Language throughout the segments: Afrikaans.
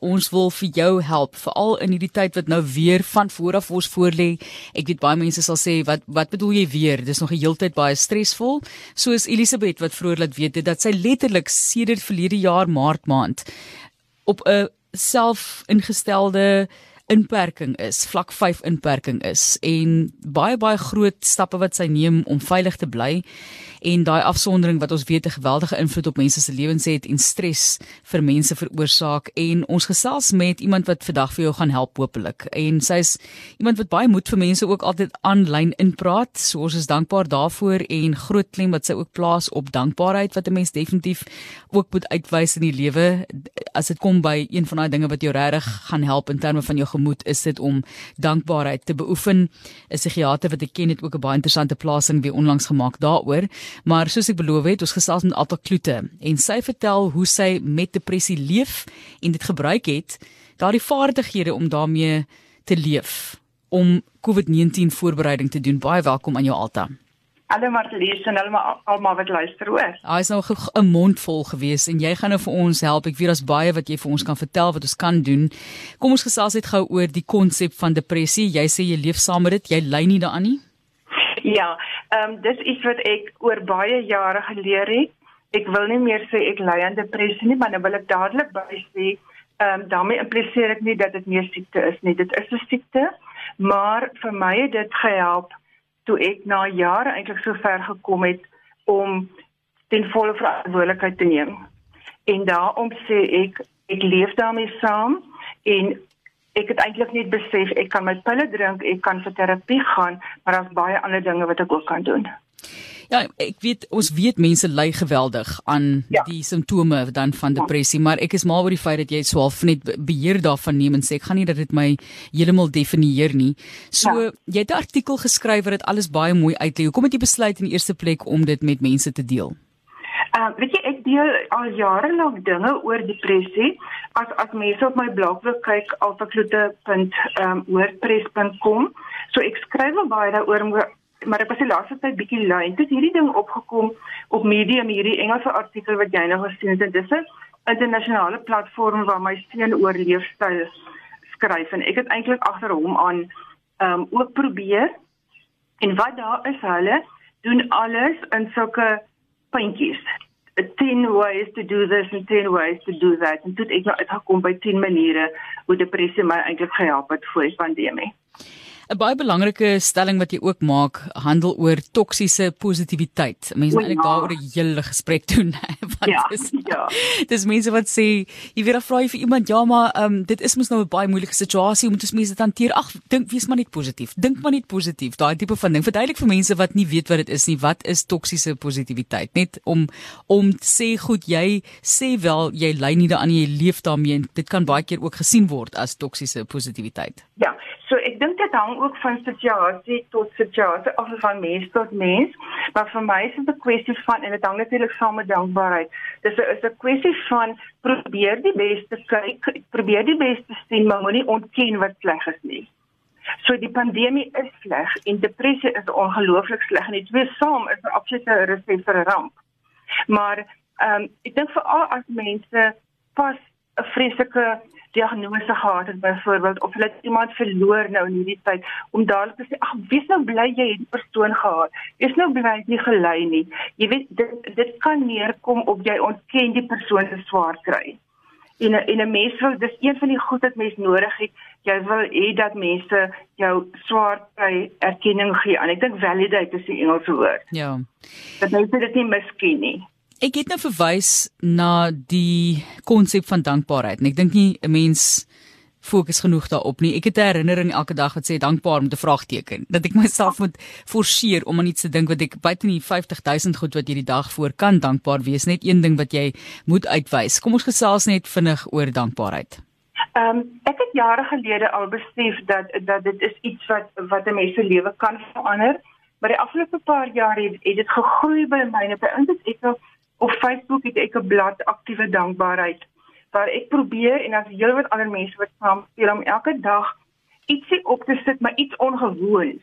Ons wil vir jou help, veral in hierdie tyd wat nou weer van voor af ons voorlê. Ek weet baie mense sal sê, "Wat wat bedoel jy weer? Dis nog 'n heeltyd baie stresvol." Soos Elisabeth wat vroeër laat weet het dat sy letterlik sedert verlede jaar Maart maand op 'n self-ingestelde inperking is, vlak 5 inperking is en baie baie groot stappe wat sy neem om veilig te bly en daai afsondering wat ons weet 'n geweldige invloed op mense se lewens het en stres vir mense veroorsaak. En ons gesels met iemand wat vandag vir jou gaan help hopelik. En sy's iemand wat baie moed vir mense ook altyd aanlyn inpraat. So ons is dankbaar daarvoor en groot klem wat sy ook plaas op dankbaarheid wat 'n mens definitief ook moet uitwys in die lewe. As dit kom by een van daai dinge wat jou regtig gaan help in terme van jou gemoed is dit om dankbaarheid te beoefen 'n psigiater wat ek ken het ook 'n baie interessante plasing weer onlangs gemaak daaroor Maar soos ek beloof het, ons gesels met Alta Kloete en sy vertel hoe sy met depressie leef en dit gebruik het, daardie vaardighede om daarmee te leef om COVID-19 voorbereiding te doen. Baie welkom aan jou Alta. Hallo Marlies en almal almal wat luister hoor. Hy is nou 'n mond vol gewees en jy gaan nou vir ons help. Ek weet daar's baie wat jy vir ons kan vertel wat ons kan doen. Kom ons gesels net gou oor die konsep van depressie. Jy sê jy leef saam met dit. Jy ly nie daaraan nie. Ja, ehm um, dis iets wat ek oor baie jare geleer het. Ek wil nie meer sê ek ly aan depressie nie, maar nou wil ek dadelik by sê, ehm um, daarmee impliseer ek nie dat dit meer siekte is nie. Dit is 'n siekte, maar vir my het dit gehelp toe ek na jare eintlik so ver gekom het om ten volle verantwoordelikheid te neem. En daarom sê ek ek leef daarmee saam en ek het eintlik net besef ek kan my pille drink, ek kan vir terapie gaan, maar daar's baie ander dinge wat ek ook kan doen. Ja, ek weet ons weet mense ly geweldig aan ja. die simptome dan van ja. depressie, maar ek is mal oor die feit dat jy swaalf net beheer daarvan neem en sê ek gaan nie dat dit my heeltemal definieer nie. So ja. jy het 'n artikel geskryf wat dit alles baie mooi uitlei. Hoekom het jy besluit in die eerste plek om dit met mense te deel? Ehm uh, weet jy ek deel al jare lank dinge oor depressie. As as mense op my blog wil kyk altaklote.wordpress.com. Um, so ek skryf baie daaroor maar ek was die laaste tyd bietjie lui. Dit het hierdie ding opgekom op Medium hierdie Engelse artikel wat jy nou gesien het. Dit is 'n internasionale platform waar my seun oor leefstyl skryf en ek het eintlik agter hom aan ehm um, ook probeer. En wat daar is hulle doen alles in sulke puntjies 10 ways to do this and 10 ways to do that en dit ek nou uitgekom by 10 maniere hoe depressie my eintlik gehelp het voor die pandemie 'n baie belangrike stelling wat jy ook maak handel oor toksiese positiwiteit. Mense moet eintlik ja. daaroor 'n hele gesprek doen, want ja, dis ja. Dis mense wat sê, jy weet, vra jy vir iemand, ja, maar ehm um, dit is mos nou 'n baie moeilike situasie, hoe moet ons mense dit hanteer? Ag, dink wees maar net positief. Dink maar net positief. Daai tipe van ding. Verduidelik vir mense wat nie weet wat dit is nie, wat is toksiese positiwiteit? Net om om sê goed, jy sê wel jy ly nie daaraan jy leef daarmee en dit kan baie keer ook gesien word as toksiese positiwiteit. Ja, so ek dink dit hang ook van situasie tot situasie of van mens tot mens. Maar vir my is dit 'n kwessie van en dit hang natuurlik saam met dankbaarheid. Dis 'n is 'n kwessie van probeer die beste kyk, probeer die beste sien, maar moenie ontken wat sleg is nie. So die pandemie is sleg en depressie is ongelooflik sleg en dit twee saam is 'n absolute resep vir 'n ramp. Maar ehm um, ek dink veral as mense pas 'n vreeslike diagnose gehad het byvoorbeeld of hulle het iemand verloor nou in hierdie tyd om dadelik te sê ag wees nou bly jy het die persoon gehad. Wees nou bly jy nie gelei nie. Jy weet dit dit kan neerkom op jy ontken die persoon se swaar kry. En en 'n mens wil dis een van die goed wat mens nodig het. Jy wil hê dat mense jou swaar kry erkenning gee. En ek dink validate is die Engelse woord. Ja. Dat mense dit nie misken nie. Ek het nou verwys na die konsep van dankbaarheid en ek dink nie 'n mens fokus genoeg daarop nie. Ek het 'n herinnering elke dag wat sê dankbaar met 'n vraagteken. Dat ek myself moet forceer om aan iets te dink wat ek buite nie 50000 goed wat jy die dag voor kan dankbaar wees, net een ding wat jy moet uitwys. Kom ons gesels net vinnig oor dankbaarheid. Ehm um, ek het jare gelede al besef dat dat dit is iets wat wat 'n mens se lewe kan verander. Maar die afgelope paar jaar het, het dit gegroei by my en op 'n insit ek het op Facebook het ek 'n blad aktiewe dankbaarheid waar ek probeer en as hele wat ander mense wat saam speel om elke dag ietsie op te sit, maar iets ongewoons.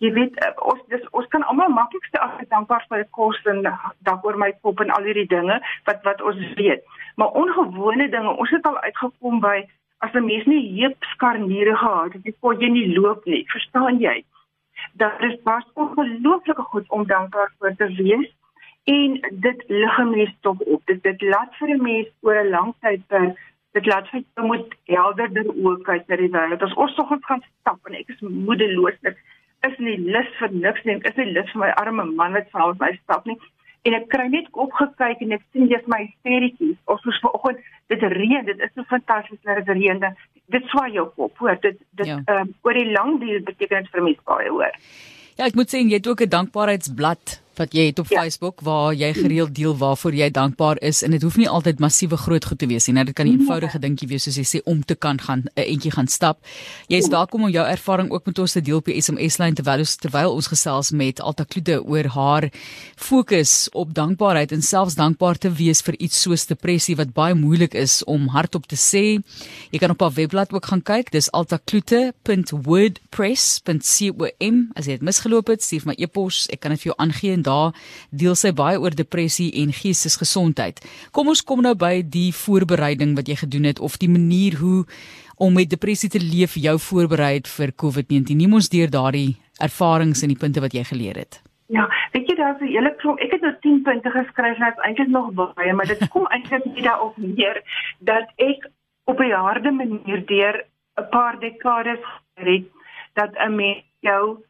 Jy weet eh, ons dis ons kan almal maklikste as dankbaar vir kos en dak oor my kop en al hierdie dinge wat wat ons weet. Maar ongewone dinge, ons het al uitgekom by as 'n mens nie heupskarniere gehad het, kon jy nie loop nie, verstaan jy? Daar is pas ongelooflike goed om dankbaar vir te wees en dit lig 'n mens tog op. Dit dit laat vir 'n mens oor 'n lang tyd per dit laat vir jy moet helderder oë kyk na die wêreld. As ons soggens gaan stap en ek is moedeloos, ek is nie lus vir niks nie. Ek is nie lus vir my arme man wat saam met my stap nie. En ek kry net opgekyk en ek sien jy's my hysteries. Ons soos vanoggend, dit reën, dit is so fantasties dat dit reën. Dit swaai jou kop, hoor. Dit dit ja. um, oor die lang duur beteken dit vir my baie hoor. Ja, ek moet sê jy het ook 'n dankbaarheidsblad wat jy het op ja. Facebook waar jy gereeld deel waarvoor jy dankbaar is en dit hoef nie altyd massiewe groot goed te wees nie. Nou dit kan 'n eenvoudige dingetjie wees soos jy sê om te kan gaan 'n entjie gaan stap. Jy is welkom om jou ervaring ook met ons te deel op die SMS lyn terwyl ons terwyl ons gesels met Alta Kloete oor haar fokus op dankbaarheid en selfs dankbaar te wees vir iets soos depressie wat baie moeilik is om hardop te sê. Jy kan op haar webblad ook gaan kyk. Dis altakloete.wordpress.com as jy dit misgeloop het, stuur my e-pos. Ek kan dit vir jou aangee en daar deel sy baie oor depressie en geestesgesondheid. Kom ons kom nou by die voorbereiding wat jy gedoen het of die manier hoe om met depressie te leef jou voorberei het vir COVID-19. Neem ons deur daardie ervarings en die punte wat jy geleer het. Ja, weet jy daar's 'n hele klomp. Ek het nou 10 punte geskryf en dit eintlik nog baie, maar dit kom eintlik net daarop neer dat ek op 'n harde manier deur 'n paar dekades gered dat 'n mens jou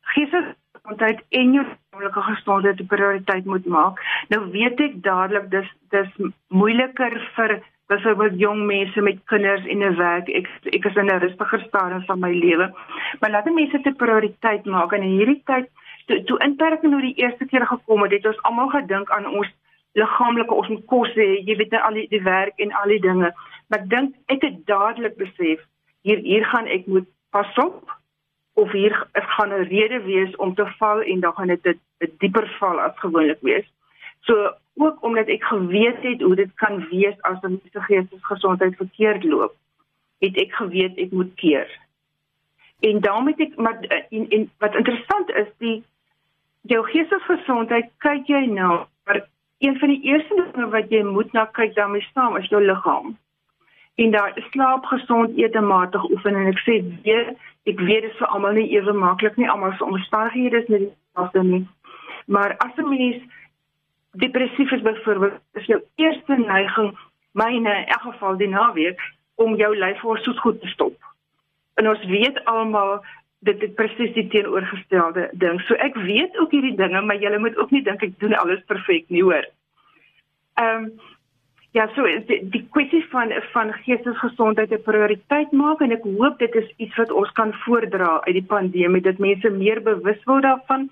geestes gesondheid en jou persoonlike gesondheid 'n prioriteit moet maak. Nou weet ek dadelik dis dis moeiliker vir byvoorbeeld jong mense met kinders en 'n werk. Ek ek is in 'n rustiger stadium van my lewe. Maar laat mense dit 'n prioriteit maak en in hierdie tyd toe toe inperking nou die eerste keer gekom het, het ons almal gedink aan ons liggaamlike ons moet kos hê, jy weet al die, die werk en al die dinge. Maar ek dink ek het dadelik besef hier hier gaan ek moet pas op of hier gaan 'n rede wees om te val en dan gaan dit 'n dieper val as gewoonlik wees. So ook omdat ek geweet het hoe dit kan wees as 'n mens se geestesgesondheid verkeerd loop, het ek geweet ek moet keer. En daarmee het ek maar en, en wat interessant is, die jou geestesgesondheid kyk jy nou, maar een van die eerste dinge wat jy moet na kyk daarmee saam is jou liggaam en daar slaap gesond eet en matig oefen en ek sê weer ek weet dit is vir almal nie ewe maklik nie almal se omstandighede is nie dieselfde nie. Maar as 'n mens depressief is byvoorbeeld is jou eerste neiging myne in elk geval die naweek om jou lyf voor soos goed te stop. En ons weet almal dit is presies die teenoorgestelde ding. So ek weet ook hierdie dinge maar jy moet ook nie dink ek doen alles perfek nie hoor. Ehm um, Ja, so die, die kwessie van van geestesgesondheid 'n prioriteit maak en ek hoop dit is iets wat ons kan voordra uit die pandemie dat mense meer bewus word daarvan.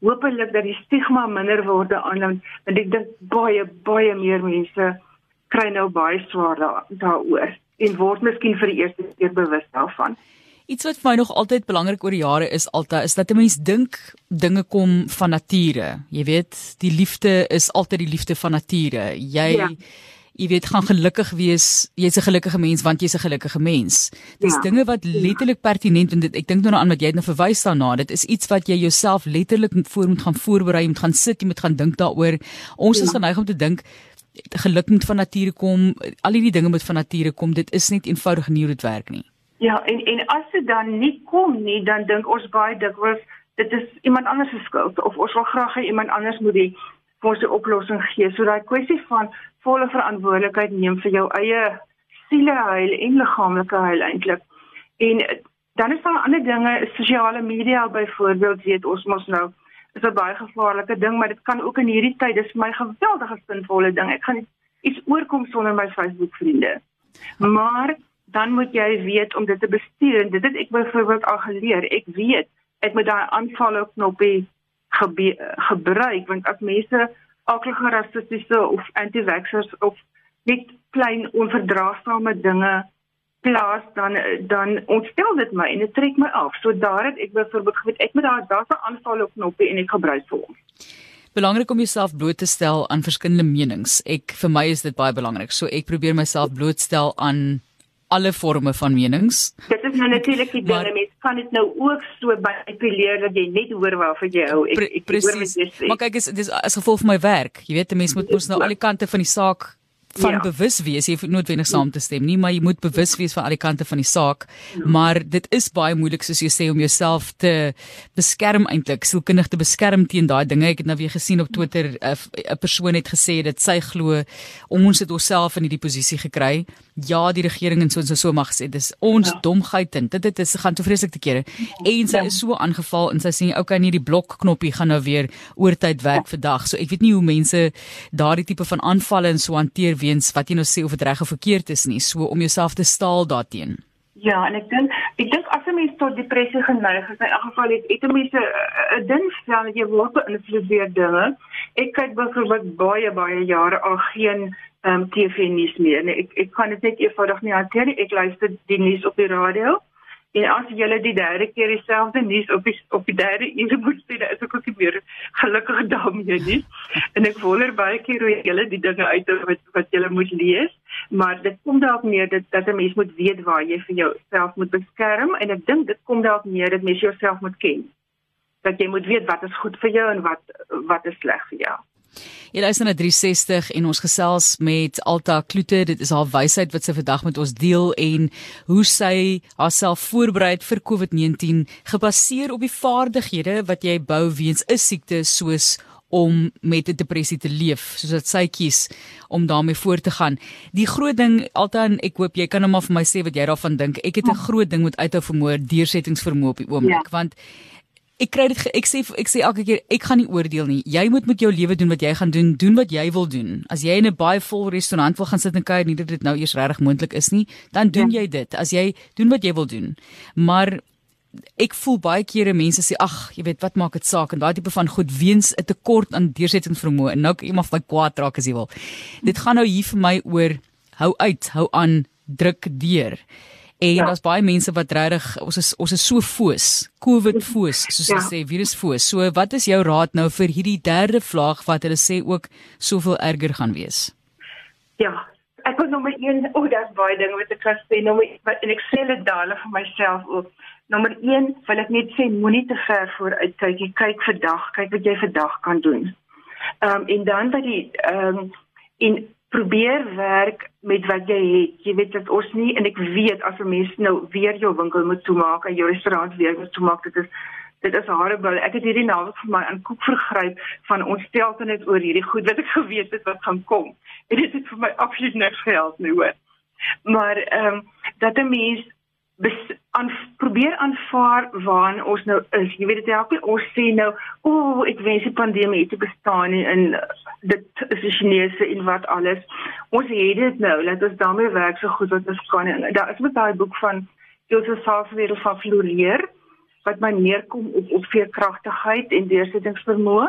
Hoopelik dat die stigma minder word aan want ek dink baie baie meer mense kry nou baie swaar daaroor en word miskien vir die eerste keer bewus daarvan. Iets wat vir my nog altyd belangrik oor die jare is altyd is dat 'n mens dink dinge kom van nature. Jy weet, die liefde is altyd die liefde van nature. Jy ja jy weet gaan gelukkig wees jy's 'n gelukkige mens want jy's 'n gelukkige mens dis ja. dinge wat letterlik pertinent en dit ek dink nou aan wat jy het nou verwys daarna dit is iets wat jy jouself letterlik voor moet gaan voorberei moet gaan sit jy moet gaan dink daaroor ons ja. is geneig om te dink geluk moet van nature kom al hierdie dinge moet van nature kom dit is net eenvoudig nie hoe dit werk nie ja en en as dit dan nie kom nie dan dink ons baie dikwels dit is iemand anders se skuld of ons wil graag hê iemand anders moet die vir 'n oplossing gee. So daai kwessie van volle verantwoordelikheid neem vir jou eie sieleheil en liggaamlike heil eintlik. En dan is daar ander dinge, sosiale media byvoorbeeld, weet ons mos nou is 'n baie gevaarlike ding, maar dit kan ook in hierdie tyd dis vir my geweldige sinvolle ding. Ek gaan iets oorkom sonder my Facebook vriende. Maar dan moet jy weet om dit te bestuur en dit het ek byvoorbeeld al geleer. Ek weet ek moet daai aanval knoppie gebruik want as mense aklige rassistiese of anti-vaxxers of net klein onverdraagsame dinge plaas dan dan ontstel dit my en dit trek my af. So daar het ek byvoorbeeld geweet ek moet daar daar's 'n aanval op knoppie en ek gebruik vir hom. Belangrik om jouself bloot te stel aan verskillende menings. Ek vir my is dit baie belangrik. So ek probeer myself blootstel aan alle forme van menings. Dit is nou natuurlik die ding, mens kan dit nou ook so manipuleer dat jy net hoor waarvan jy hou. Ek, ek Presies. Maar kyk, is dis as gevolg van my werk. Jy weet, 'n mens moet mos nou al die kante van die saak van ja. bewus wees. Jy hoef noodwendig saam te stem nie, maar jy moet bewus wees van al die kante van die saak. Ja. Maar dit is baie moeilik soos jy sê om jouself te beskerm eintlik, sielkundig te beskerm teen daai dinge. Ek het nou weer gesien op Twitter uh, 'n persoon het gesê dat sy glo ons het onsself in hierdie posisie gekry. Ja, die regering en so en so, so mag sê dis ons ja. domheid en dit dit is gaan te vreeslik te kere. En sy ja. is so aangeval en sy sê okay, nee, die blok knoppie gaan nou weer oortyd werk ja. vir dag. So ek weet nie hoe mense daardie tipe van aanvalle en so hanteer weens wat jy nou sê of dit reg of verkeerd is nie, so om jouself te staal daarteenoor. Ja, en ek dink ek dink as 'n mens tot depressie geneig is, in elk geval het het mense 'n ding stel dat jy word beïnvloed deur dinge. Ek kyk byvoorbeeld baie baie jare al geen ehm um, TV nuus meer. Nee, ek ek kan dit net eenvoudig nie hanteer nie. Ek luister die nuus op die radio. En as jy die derde keer dieselfde nuus op die op die derde uur moet sien, is ek ook nie meer gelukkig daarmee nie. En ek wonder baie keer hoe jy die dinge uit wat wat jy moet lees, maar dit kom dalk neer dat dat 'n mens moet weet waar jy vir jouself moet beskerm en ek dink dit kom dalk neer dat mens jouself moet ken. Dat jy moet weet wat is goed vir jou en wat wat is sleg vir jou. Jy luister na 360 en ons gesels met Alta Kloete. Dit is haar wysheid wat sy vandag met ons deel en hoe sy haarself voorberei vir COVID-19 gebaseer op die vaardighede wat jy bou weens 'n siekte soos om met 'n depressie te leef, soos wat sy kies om daarmee voort te gaan. Die groot ding, Alta, ek hoop jy kan nou maar vir my sê wat jy daarvan dink. Ek het 'n groot ding met uithou vermoë, deursettingsvermoë op die oomblik, ja. want ek kry dit ek sê ek sê elke keer ek gaan nie oordeel nie. Jy moet met jou lewe doen wat jy gaan doen, doen wat jy wil doen. As jy in 'n baie vol restaurant wil gaan sit en kuier, nie dat dit nou eers regtig moontlik is nie, dan doen ja. jy dit. As jy doen wat jy wil doen. Maar ek voel baie kere mense sê ag, jy weet, wat maak dit saak en daai tipe van goed weens 'n tekort aan deursettingsvermoë. En nou iemand van kwaad raak as jy wil. Dit gaan nou hier vir my oor hou uit, hou aan, druk deur. En ja. daar's baie mense wat regtig ons is ons is so foos, COVID foos, soos ja. hulle sê, virus foos. So wat is jou raad nou vir hierdie derde vlaag wat hulle sê ook soveel erger gaan wees? Ja, ek wil nommer 1, o, oh, daar's baie dinge wat ek kan sê, nommer en ek sê dit dadelik vir myself ook. Nommer 1, wil ek net sê moenie te ver vooruit kyk. Jy kyk vir dag, kyk wat jy vir dag kan doen. Ehm um, en dan by die ehm um, in probeer werk met wat jy het. Jy weet dat ons nie en ek weet as 'n mens nou weer jou winkel moet toemaak en jou restaurant weer moet toemaak, dit is dit is horrible. Ek het hierdie naweek vir my aan koek vergryp van ons stelte net oor hierdie goed wat ek geweet het wat gaan kom. En dit het vir my absoluut niks gehelp nie hoor. Maar ehm um, dat 'n mens aan probeer aanvaar waar ons nou is. Jy weet dit help nie ons sê nou, o, oh, ek wens die pandemie het bestaan nie en dit is die Chinese en wat alles. Ons het dit nou, laat ons daarmee werk so goed wat ons kan. En daar is met daai boek van Joseph Salzwedel van Floreer wat my neerkom op op veerkragtigheid en deursettingsvermoë.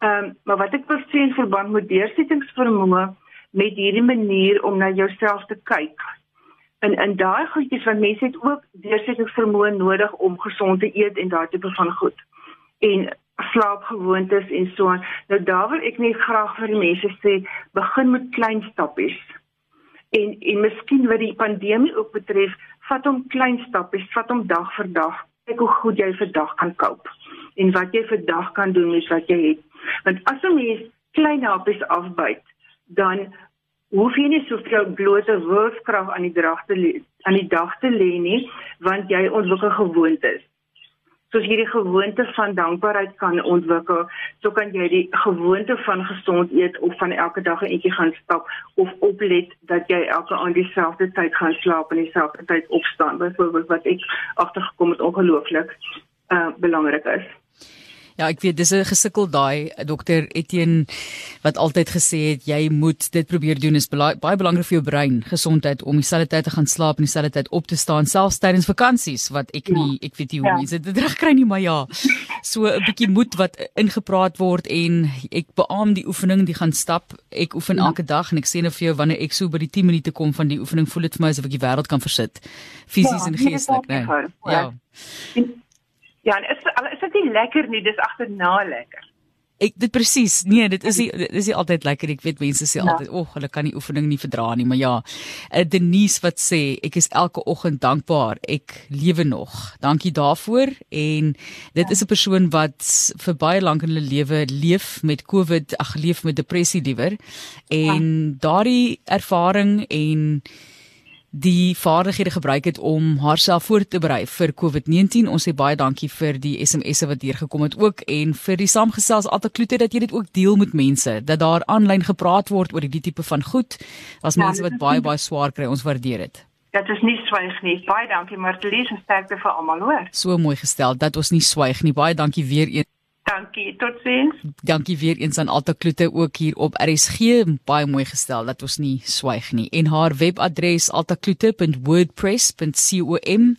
Ehm um, maar wat ek wil sê in verband met deursettingsvermoë met hierdie manier om na jouself te kyk in in daai goedjies van mense het ook deursettingsvermoë nodig om gesond te eet en daai tipe van goed en slaapgewoontes en so aan. Nou daar wil ek net graag vir die mense sê begin met klein stappies. En en miskien wat die pandemie ook betref, vat hom klein stappies, vat hom dag vir dag. Kyk hoe goed jy vir dag kan koop en wat jy vir dag kan doen met wat jy het. Want as 'n mens klein happies afbyt, dan hoef jy nie soveel blote wilskrag aan die dag te aan die dag te lê nie want jy ontwikkel gewoontes. Soos jy die gewoonte van dankbaarheid kan ontwikkel, so kan jy die gewoonte van gesond eet of van elke dag 'n entjie gaan stap of oplet dat jy elke aand dieselfde tyd gaan slaap en dieselfde tyd opstaan. Byvoorbeeld wat ek agtergekom het ongelooflik uh belangrik is. Ja, ek weet dis 'n gesukkel daai dokter Etienne wat altyd gesê het jy moet dit probeer doen is baie, baie belangrik vir jou brein gesondheid om dieselfde tyd te gaan slaap en dieselfde tyd op te staan selfs tydens vakansies wat ek nie ja. ek weet nie hoe ja. mense dit regkry nie maar ja. So 'n bietjie moed wat ingepraat word en ek beamoen die oefening die gaan stap. Ek oefen ja. elke dag en ek sê nou vir jou wanneer ek so by die 10 minute kom van die oefening voel dit vir my asof ek die wêreld kan versit fisies ja, en geestelik, né? Nee. Ja. Ja, en is is dit nie lekker nie, dis agterna lekker. Ek dit presies. Nee, dit is nie dit is nie altyd lekker. Ek weet mense sê ja. altyd, "Ag, oh, hulle kan die oefening nie verdra nie." Maar ja, uh, Denise wat sê, "Ek is elke oggend dankbaar ek lewe nog." Dankie daarvoor en dit ja. is 'n persoon wat vir baie lank in hulle lewe leef met COVID, ag leef met depressie liewer. En ja. daardie ervaring en die vaardighede gebruik het om haarself voor te berei vir COVID-19. Ons sê baie dankie vir die SMS'e wat hier gekom het ook en vir die saamgesels Altakloete dat jy dit ook deel met mense dat daar aanlyn gepraat word oor hierdie tipe van goed. As ja, mense wat baie baie swaar kry, ons waardeer dit. Dit is nie swyg nie. Baie dankie Martelies en sterkte vir almal hoor. So mooi gestel dat ons nie swyg nie. Baie dankie weer eens. Dankie, totsiens. Dankie weer eens aan Alta Kloete ook hier op RSG. Baie mooi gestel dat ons nie swyg nie. En haar webadres altakloete.wordpress.com.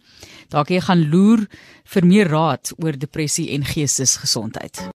Daar kan jy gaan loer vir meer raad oor depressie en geestesgesondheid.